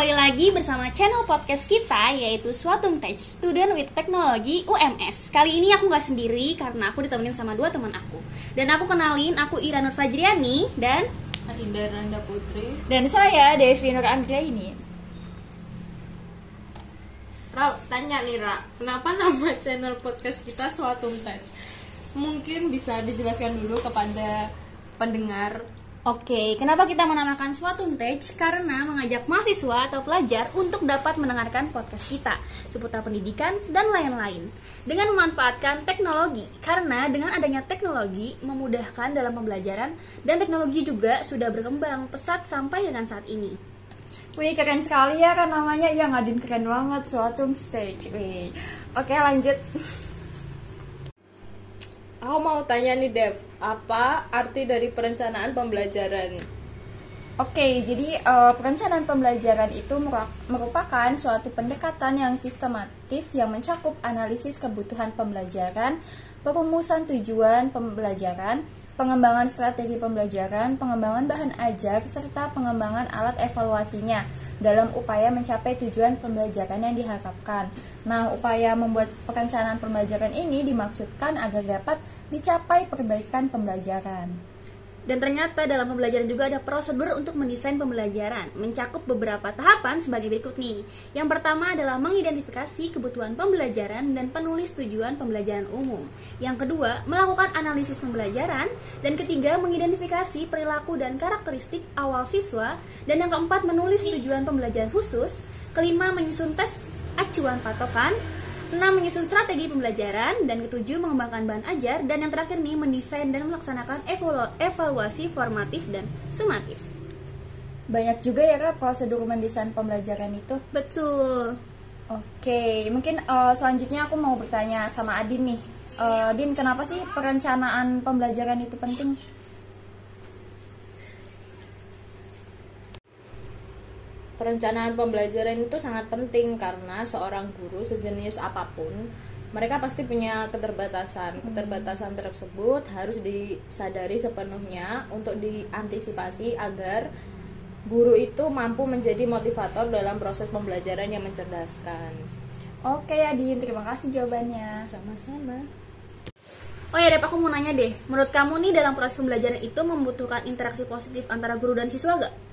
kembali lagi bersama channel podcast kita yaitu Suatum Tech Student with Technology UMS. Kali ini aku nggak sendiri karena aku ditemenin sama dua teman aku. Dan aku kenalin aku Ira Nur Fajriani dan Adinda Randa Putri Dan saya Devi Nur ini. Ra, tanya nih Ra, kenapa nama channel podcast kita Suatum Touch? Mungkin bisa dijelaskan dulu kepada pendengar Oke, kenapa kita menamakan Suatum Tech? Karena mengajak mahasiswa atau pelajar untuk dapat mendengarkan podcast kita seputar pendidikan dan lain-lain dengan memanfaatkan teknologi. Karena dengan adanya teknologi memudahkan dalam pembelajaran dan teknologi juga sudah berkembang pesat sampai dengan saat ini. Wih keren sekali ya kan namanya ya ngadin keren banget suatu stage. Wih. Oke lanjut. Aku mau tanya nih Dev, apa arti dari perencanaan pembelajaran? Oke, jadi uh, perencanaan pembelajaran itu merupakan suatu pendekatan yang sistematis yang mencakup analisis kebutuhan pembelajaran, perumusan tujuan pembelajaran, pengembangan strategi pembelajaran, pengembangan bahan ajar, serta pengembangan alat evaluasinya dalam upaya mencapai tujuan pembelajaran yang diharapkan. Nah, upaya membuat perencanaan pembelajaran ini dimaksudkan agar dapat dicapai perbaikan pembelajaran. Dan ternyata dalam pembelajaran juga ada prosedur untuk mendesain pembelajaran, mencakup beberapa tahapan sebagai berikut nih. Yang pertama adalah mengidentifikasi kebutuhan pembelajaran dan penulis tujuan pembelajaran umum. Yang kedua, melakukan analisis pembelajaran. Dan ketiga, mengidentifikasi perilaku dan karakteristik awal siswa. Dan yang keempat, menulis tujuan pembelajaran khusus. Kelima, menyusun tes acuan patokan. 6. Menyusun strategi pembelajaran. Dan ketujuh, mengembangkan bahan ajar. Dan yang terakhir nih, mendesain dan melaksanakan evalu evaluasi formatif dan sumatif. Banyak juga ya Kak prosedur mendesain pembelajaran itu? Betul. Oke, mungkin uh, selanjutnya aku mau bertanya sama Adin nih. Uh, Din, kenapa sih perencanaan pembelajaran itu penting? Perencanaan pembelajaran itu sangat penting karena seorang guru sejenis apa pun mereka pasti punya keterbatasan. Keterbatasan tersebut harus disadari sepenuhnya untuk diantisipasi agar guru itu mampu menjadi motivator dalam proses pembelajaran yang mencerdaskan. Oke, Adin, terima kasih jawabannya. Sama-sama. Oh ya, Dep, aku mau nanya deh. Menurut kamu nih dalam proses pembelajaran itu membutuhkan interaksi positif antara guru dan siswa gak?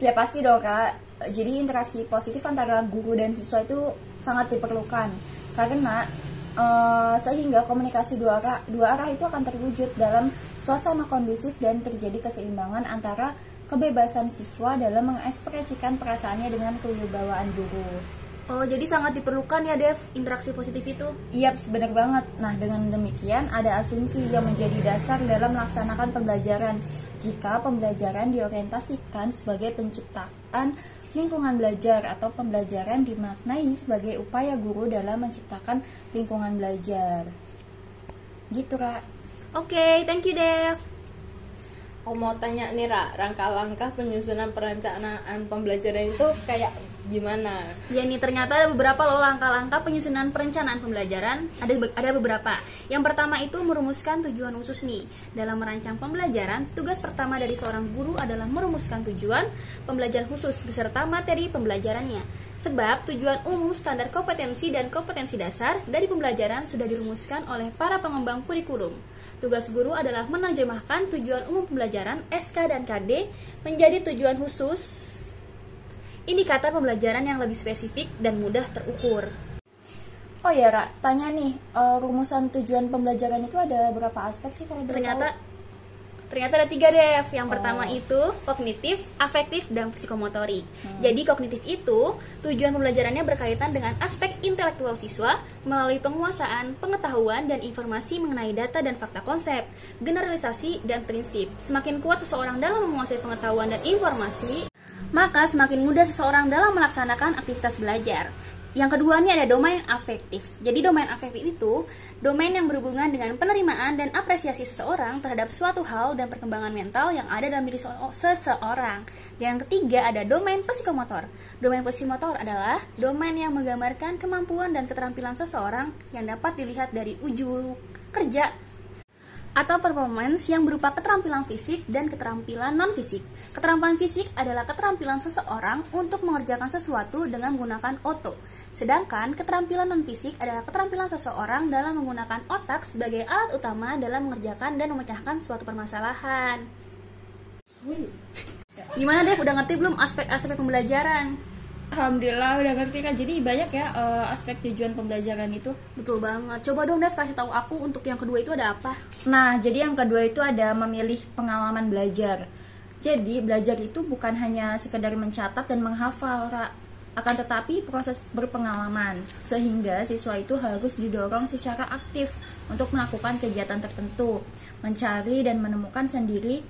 Ya pasti dong kak. Jadi interaksi positif antara guru dan siswa itu sangat diperlukan karena uh, sehingga komunikasi dua arah dua arah itu akan terwujud dalam suasana kondusif dan terjadi keseimbangan antara kebebasan siswa dalam mengekspresikan perasaannya dengan kewibawaan guru. Oh, jadi sangat diperlukan ya, Dev, interaksi positif itu? Iya, sebenarnya banget. Nah, dengan demikian ada asumsi yang menjadi dasar dalam melaksanakan pembelajaran jika pembelajaran diorientasikan sebagai penciptaan lingkungan belajar atau pembelajaran dimaknai sebagai upaya guru dalam menciptakan lingkungan belajar. Gitu, Kak. Oke, okay, thank you, Dev. Aku mau tanya nih, Ra, rangka langkah penyusunan perencanaan pembelajaran itu kayak gimana? Ya nih ternyata ada beberapa loh langkah-langkah penyusunan perencanaan pembelajaran. Ada ada beberapa. Yang pertama itu merumuskan tujuan khusus nih. Dalam merancang pembelajaran, tugas pertama dari seorang guru adalah merumuskan tujuan pembelajaran khusus beserta materi pembelajarannya. Sebab tujuan umum standar kompetensi dan kompetensi dasar dari pembelajaran sudah dirumuskan oleh para pengembang kurikulum. Tugas guru adalah menerjemahkan tujuan umum pembelajaran SK dan KD menjadi tujuan khusus indikator pembelajaran yang lebih spesifik dan mudah terukur. Oh ya, Ra, tanya nih, uh, rumusan tujuan pembelajaran itu ada berapa aspek sih kalau Ternyata ternyata ada tiga Dev. Yang oh. pertama itu kognitif, afektif, dan psikomotorik. Hmm. Jadi kognitif itu tujuan pembelajarannya berkaitan dengan aspek intelektual siswa melalui penguasaan, pengetahuan, dan informasi mengenai data dan fakta konsep, generalisasi, dan prinsip. Semakin kuat seseorang dalam menguasai pengetahuan dan informasi, maka semakin mudah seseorang dalam melaksanakan aktivitas belajar. Yang kedua ini ada domain afektif. Jadi domain afektif itu domain yang berhubungan dengan penerimaan dan apresiasi seseorang terhadap suatu hal dan perkembangan mental yang ada dalam diri seseorang. Yang ketiga ada domain psikomotor. Domain psikomotor adalah domain yang menggambarkan kemampuan dan keterampilan seseorang yang dapat dilihat dari ujung kerja atau performance yang berupa keterampilan fisik dan keterampilan non-fisik. Keterampilan fisik adalah keterampilan seseorang untuk mengerjakan sesuatu dengan menggunakan otot. Sedangkan keterampilan non-fisik adalah keterampilan seseorang dalam menggunakan otak sebagai alat utama dalam mengerjakan dan memecahkan suatu permasalahan. Gimana Dev, udah ngerti belum aspek-aspek pembelajaran? Alhamdulillah udah ngerti kan. Jadi banyak ya uh, aspek tujuan pembelajaran itu. Betul banget. Coba dong Dev kasih tahu aku untuk yang kedua itu ada apa? Nah, jadi yang kedua itu ada memilih pengalaman belajar. Jadi belajar itu bukan hanya sekedar mencatat dan menghafal, Ra. akan tetapi proses berpengalaman sehingga siswa itu harus didorong secara aktif untuk melakukan kegiatan tertentu, mencari dan menemukan sendiri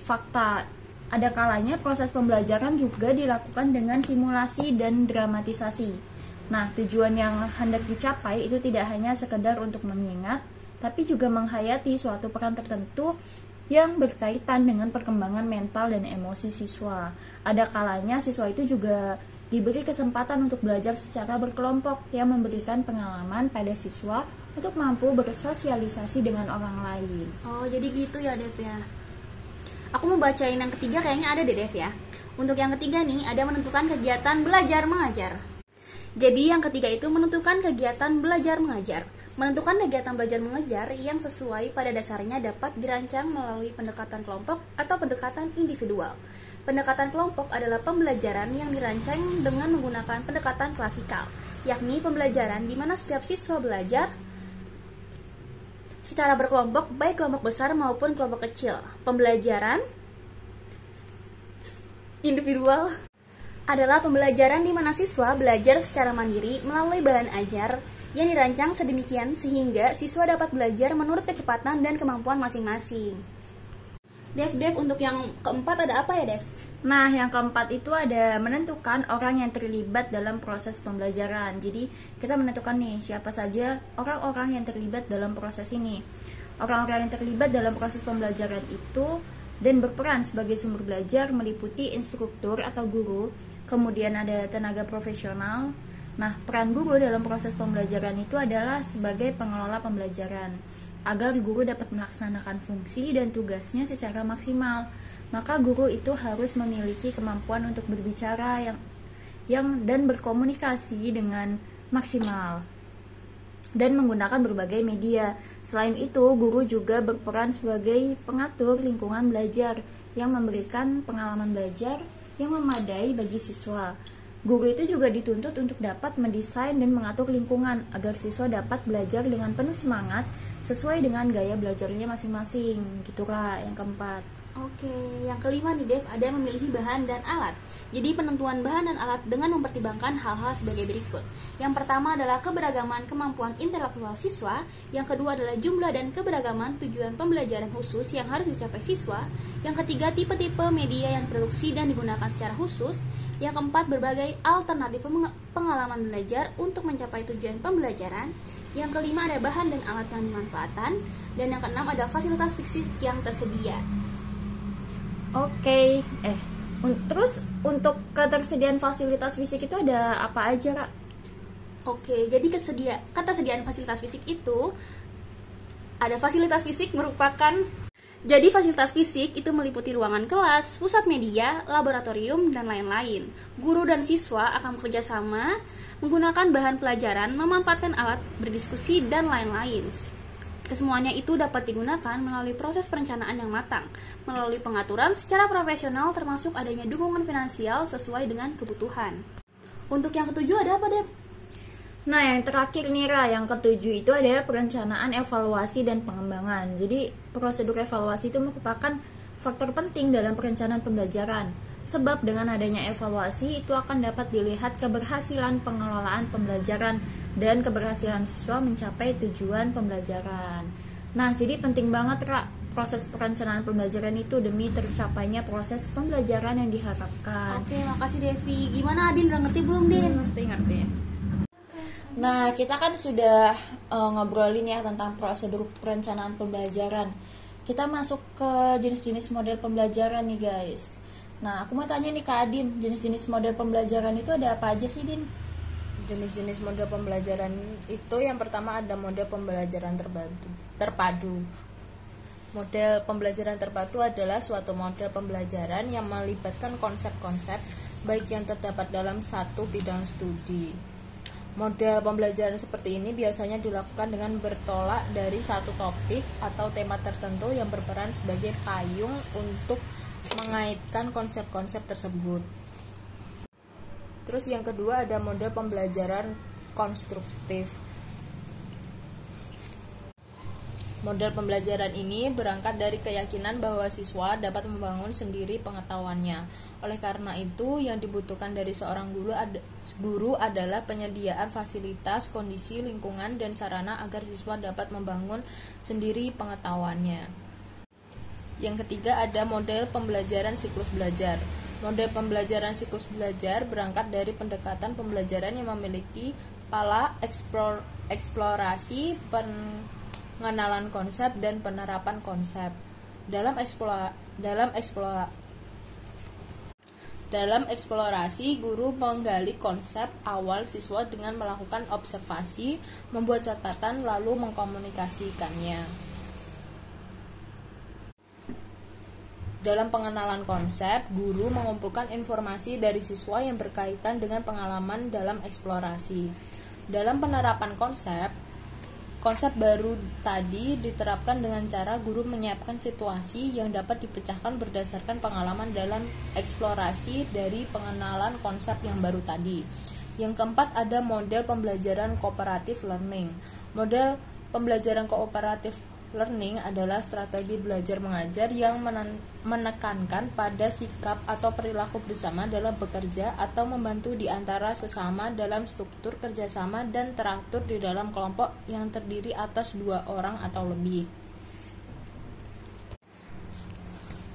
fakta ada kalanya proses pembelajaran juga dilakukan dengan simulasi dan dramatisasi. Nah, tujuan yang hendak dicapai itu tidak hanya sekedar untuk mengingat, tapi juga menghayati suatu peran tertentu yang berkaitan dengan perkembangan mental dan emosi siswa. Ada kalanya siswa itu juga diberi kesempatan untuk belajar secara berkelompok yang memberikan pengalaman pada siswa untuk mampu bersosialisasi dengan orang lain. Oh, jadi gitu ya, Dev ya. Aku mau bacain yang ketiga kayaknya ada deh Dev ya. Untuk yang ketiga nih ada menentukan kegiatan belajar mengajar. Jadi yang ketiga itu menentukan kegiatan belajar mengajar. Menentukan kegiatan belajar mengajar yang sesuai pada dasarnya dapat dirancang melalui pendekatan kelompok atau pendekatan individual. Pendekatan kelompok adalah pembelajaran yang dirancang dengan menggunakan pendekatan klasikal, yakni pembelajaran di mana setiap siswa belajar secara berkelompok, baik kelompok besar maupun kelompok kecil. Pembelajaran individual adalah pembelajaran di mana siswa belajar secara mandiri melalui bahan ajar yang dirancang sedemikian sehingga siswa dapat belajar menurut kecepatan dan kemampuan masing-masing. Dev, Dev, untuk yang keempat ada apa ya, Dev? Nah, yang keempat itu ada menentukan orang yang terlibat dalam proses pembelajaran. Jadi, kita menentukan nih siapa saja orang-orang yang terlibat dalam proses ini. Orang-orang yang terlibat dalam proses pembelajaran itu dan berperan sebagai sumber belajar meliputi instruktur atau guru, kemudian ada tenaga profesional. Nah, peran guru dalam proses pembelajaran itu adalah sebagai pengelola pembelajaran agar guru dapat melaksanakan fungsi dan tugasnya secara maksimal maka guru itu harus memiliki kemampuan untuk berbicara yang yang dan berkomunikasi dengan maksimal dan menggunakan berbagai media. Selain itu, guru juga berperan sebagai pengatur lingkungan belajar yang memberikan pengalaman belajar yang memadai bagi siswa. Guru itu juga dituntut untuk dapat mendesain dan mengatur lingkungan agar siswa dapat belajar dengan penuh semangat sesuai dengan gaya belajarnya masing-masing. Gitu kak, yang keempat. Oke, yang kelima nih Dev, ada memilih bahan dan alat. Jadi penentuan bahan dan alat dengan mempertimbangkan hal-hal sebagai berikut. Yang pertama adalah keberagaman kemampuan intelektual siswa, yang kedua adalah jumlah dan keberagaman tujuan pembelajaran khusus yang harus dicapai siswa, yang ketiga tipe-tipe media yang produksi dan digunakan secara khusus, yang keempat berbagai alternatif pengalaman belajar untuk mencapai tujuan pembelajaran, yang kelima ada bahan dan alat yang dimanfaatkan, dan yang keenam ada fasilitas fisik yang tersedia. Oke, okay. eh un terus untuk ketersediaan fasilitas fisik itu ada apa aja, Kak? Oke, jadi kesedia ketersediaan fasilitas fisik itu ada fasilitas fisik merupakan jadi fasilitas fisik itu meliputi ruangan kelas, pusat media, laboratorium, dan lain-lain. Guru dan siswa akan bekerja sama menggunakan bahan pelajaran, memanfaatkan alat berdiskusi, dan lain-lain. Kesemuanya itu dapat digunakan melalui proses perencanaan yang matang, melalui pengaturan secara profesional termasuk adanya dukungan finansial sesuai dengan kebutuhan. Untuk yang ketujuh ada apa, Dep? Nah, yang terakhir nih, Ra, yang ketujuh itu ada perencanaan evaluasi dan pengembangan. Jadi, prosedur evaluasi itu merupakan faktor penting dalam perencanaan pembelajaran. Sebab dengan adanya evaluasi itu akan dapat dilihat keberhasilan pengelolaan pembelajaran dan keberhasilan siswa mencapai tujuan pembelajaran. Nah, jadi penting banget Kak proses perencanaan pembelajaran itu demi tercapainya proses pembelajaran yang diharapkan. Oke, makasih Devi. Gimana Adin udah ngerti belum, Din? Hmm, ngerti, ngerti. Nah, kita kan sudah uh, ngobrolin ya tentang prosedur perencanaan pembelajaran. Kita masuk ke jenis-jenis model pembelajaran nih, guys. Nah, aku mau tanya nih Kak Adin, jenis-jenis model pembelajaran itu ada apa aja sih, Din? jenis-jenis model pembelajaran itu yang pertama ada model pembelajaran terpadu. Terpadu. Model pembelajaran terpadu adalah suatu model pembelajaran yang melibatkan konsep-konsep baik yang terdapat dalam satu bidang studi. Model pembelajaran seperti ini biasanya dilakukan dengan bertolak dari satu topik atau tema tertentu yang berperan sebagai payung untuk mengaitkan konsep-konsep tersebut. Terus yang kedua ada model pembelajaran konstruktif. Model pembelajaran ini berangkat dari keyakinan bahwa siswa dapat membangun sendiri pengetahuannya. Oleh karena itu, yang dibutuhkan dari seorang guru, ad guru adalah penyediaan fasilitas, kondisi, lingkungan, dan sarana agar siswa dapat membangun sendiri pengetahuannya. Yang ketiga ada model pembelajaran siklus belajar. Model pembelajaran siklus belajar berangkat dari pendekatan pembelajaran yang memiliki pala eksplor, eksplorasi, pengenalan konsep dan penerapan konsep. Dalam eksplora, dalam eksplora, dalam eksplorasi, guru menggali konsep awal siswa dengan melakukan observasi, membuat catatan, lalu mengkomunikasikannya. Dalam pengenalan konsep, guru mengumpulkan informasi dari siswa yang berkaitan dengan pengalaman dalam eksplorasi. Dalam penerapan konsep, konsep baru tadi diterapkan dengan cara guru menyiapkan situasi yang dapat dipecahkan berdasarkan pengalaman dalam eksplorasi dari pengenalan konsep yang baru tadi. Yang keempat ada model pembelajaran kooperatif learning. Model pembelajaran kooperatif learning adalah strategi belajar mengajar yang menekankan pada sikap atau perilaku bersama dalam bekerja atau membantu di antara sesama dalam struktur kerjasama dan teratur di dalam kelompok yang terdiri atas dua orang atau lebih.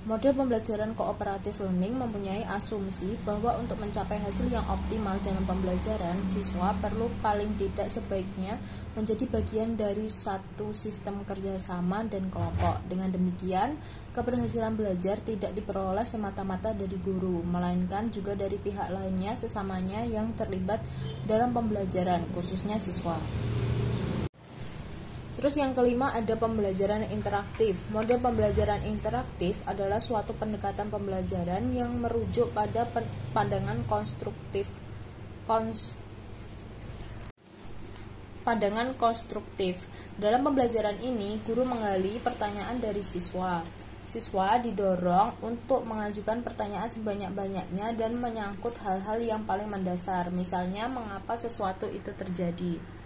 Model pembelajaran kooperatif learning mempunyai asumsi bahwa untuk mencapai hasil yang optimal dalam pembelajaran, siswa perlu paling tidak sebaiknya menjadi bagian dari satu sistem kerjasama dan kelompok. Dengan demikian, keberhasilan belajar tidak diperoleh semata-mata dari guru, melainkan juga dari pihak lainnya sesamanya yang terlibat dalam pembelajaran, khususnya siswa. Terus yang kelima ada pembelajaran interaktif. Model pembelajaran interaktif adalah suatu pendekatan pembelajaran yang merujuk pada pandangan konstruktif. Kons pandangan konstruktif. Dalam pembelajaran ini, guru menggali pertanyaan dari siswa. Siswa didorong untuk mengajukan pertanyaan sebanyak-banyaknya dan menyangkut hal-hal yang paling mendasar, misalnya mengapa sesuatu itu terjadi.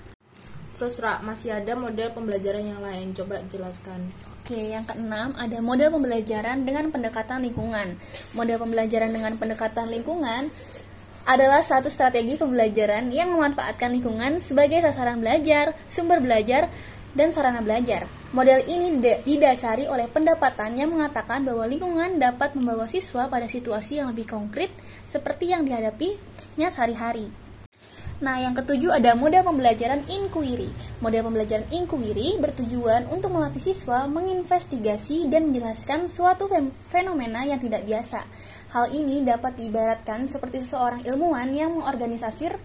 Terus Ra, masih ada model pembelajaran yang lain. Coba jelaskan. Oke, yang keenam ada model pembelajaran dengan pendekatan lingkungan. Model pembelajaran dengan pendekatan lingkungan adalah satu strategi pembelajaran yang memanfaatkan lingkungan sebagai sasaran belajar, sumber belajar, dan sarana belajar. Model ini didasari oleh pendapatan yang mengatakan bahwa lingkungan dapat membawa siswa pada situasi yang lebih konkret seperti yang dihadapinya sehari-hari. Nah, yang ketujuh ada model pembelajaran inquiry. Model pembelajaran inquiry bertujuan untuk melatih siswa menginvestigasi dan menjelaskan suatu fenomena yang tidak biasa. Hal ini dapat diibaratkan seperti seseorang ilmuwan yang mengorganisasir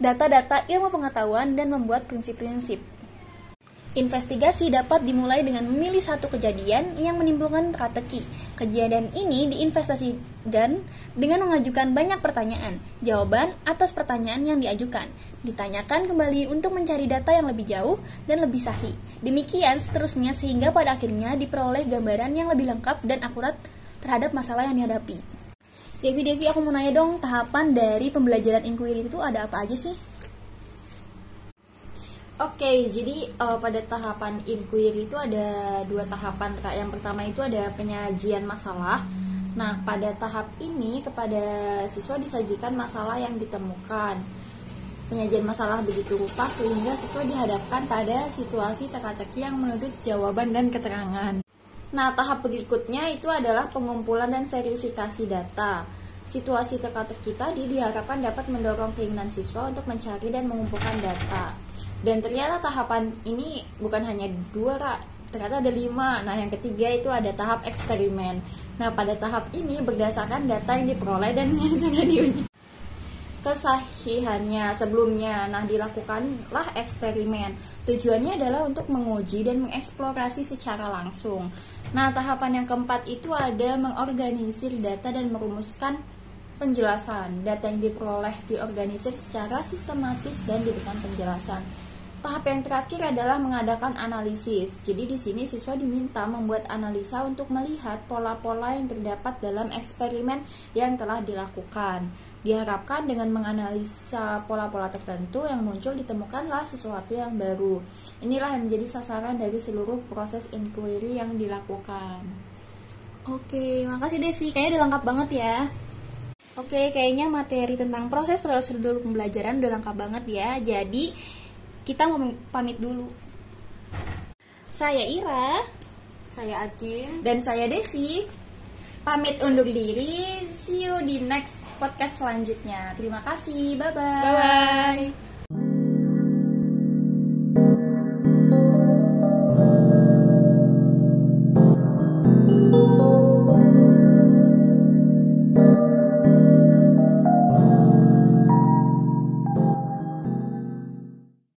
data-data ilmu pengetahuan dan membuat prinsip-prinsip. Investigasi dapat dimulai dengan memilih satu kejadian yang menimbulkan teka-teki. Kejadian ini diinvestasikan dengan mengajukan banyak pertanyaan, jawaban atas pertanyaan yang diajukan. Ditanyakan kembali untuk mencari data yang lebih jauh dan lebih sahih. Demikian seterusnya sehingga pada akhirnya diperoleh gambaran yang lebih lengkap dan akurat terhadap masalah yang dihadapi. Devi Devi aku mau nanya dong tahapan dari pembelajaran inquiry itu ada apa aja sih? Oke, okay, jadi uh, pada tahapan inquiry itu ada dua tahapan kak. Yang pertama itu ada penyajian masalah. Nah, pada tahap ini kepada siswa disajikan masalah yang ditemukan. Penyajian masalah begitu rupa sehingga siswa dihadapkan pada situasi teka-teki yang menuntut jawaban dan keterangan. Nah, tahap berikutnya itu adalah pengumpulan dan verifikasi data. Situasi teka-teki tadi diharapkan dapat mendorong keinginan siswa untuk mencari dan mengumpulkan data dan ternyata tahapan ini bukan hanya dua kak ternyata ada lima nah yang ketiga itu ada tahap eksperimen nah pada tahap ini berdasarkan data yang diperoleh dan yang sudah diuji kesahihannya sebelumnya. Nah, dilakukanlah eksperimen. Tujuannya adalah untuk menguji dan mengeksplorasi secara langsung. Nah, tahapan yang keempat itu ada mengorganisir data dan merumuskan penjelasan. Data yang diperoleh diorganisir secara sistematis dan diberikan penjelasan. Tahap yang terakhir adalah mengadakan analisis. Jadi di sini siswa diminta membuat analisa untuk melihat pola-pola yang terdapat dalam eksperimen yang telah dilakukan. Diharapkan dengan menganalisa pola-pola tertentu yang muncul ditemukanlah sesuatu yang baru. Inilah yang menjadi sasaran dari seluruh proses inquiry yang dilakukan. Oke, makasih Devi. Kayaknya udah lengkap banget ya. Oke, kayaknya materi tentang proses prosedur pembelajaran udah lengkap banget ya. Jadi, kita mau pamit dulu. Saya Ira. Saya Adin. Dan saya Devi. Pamit undur diri. See you di next podcast selanjutnya. Terima kasih. Bye-bye. Bye-bye.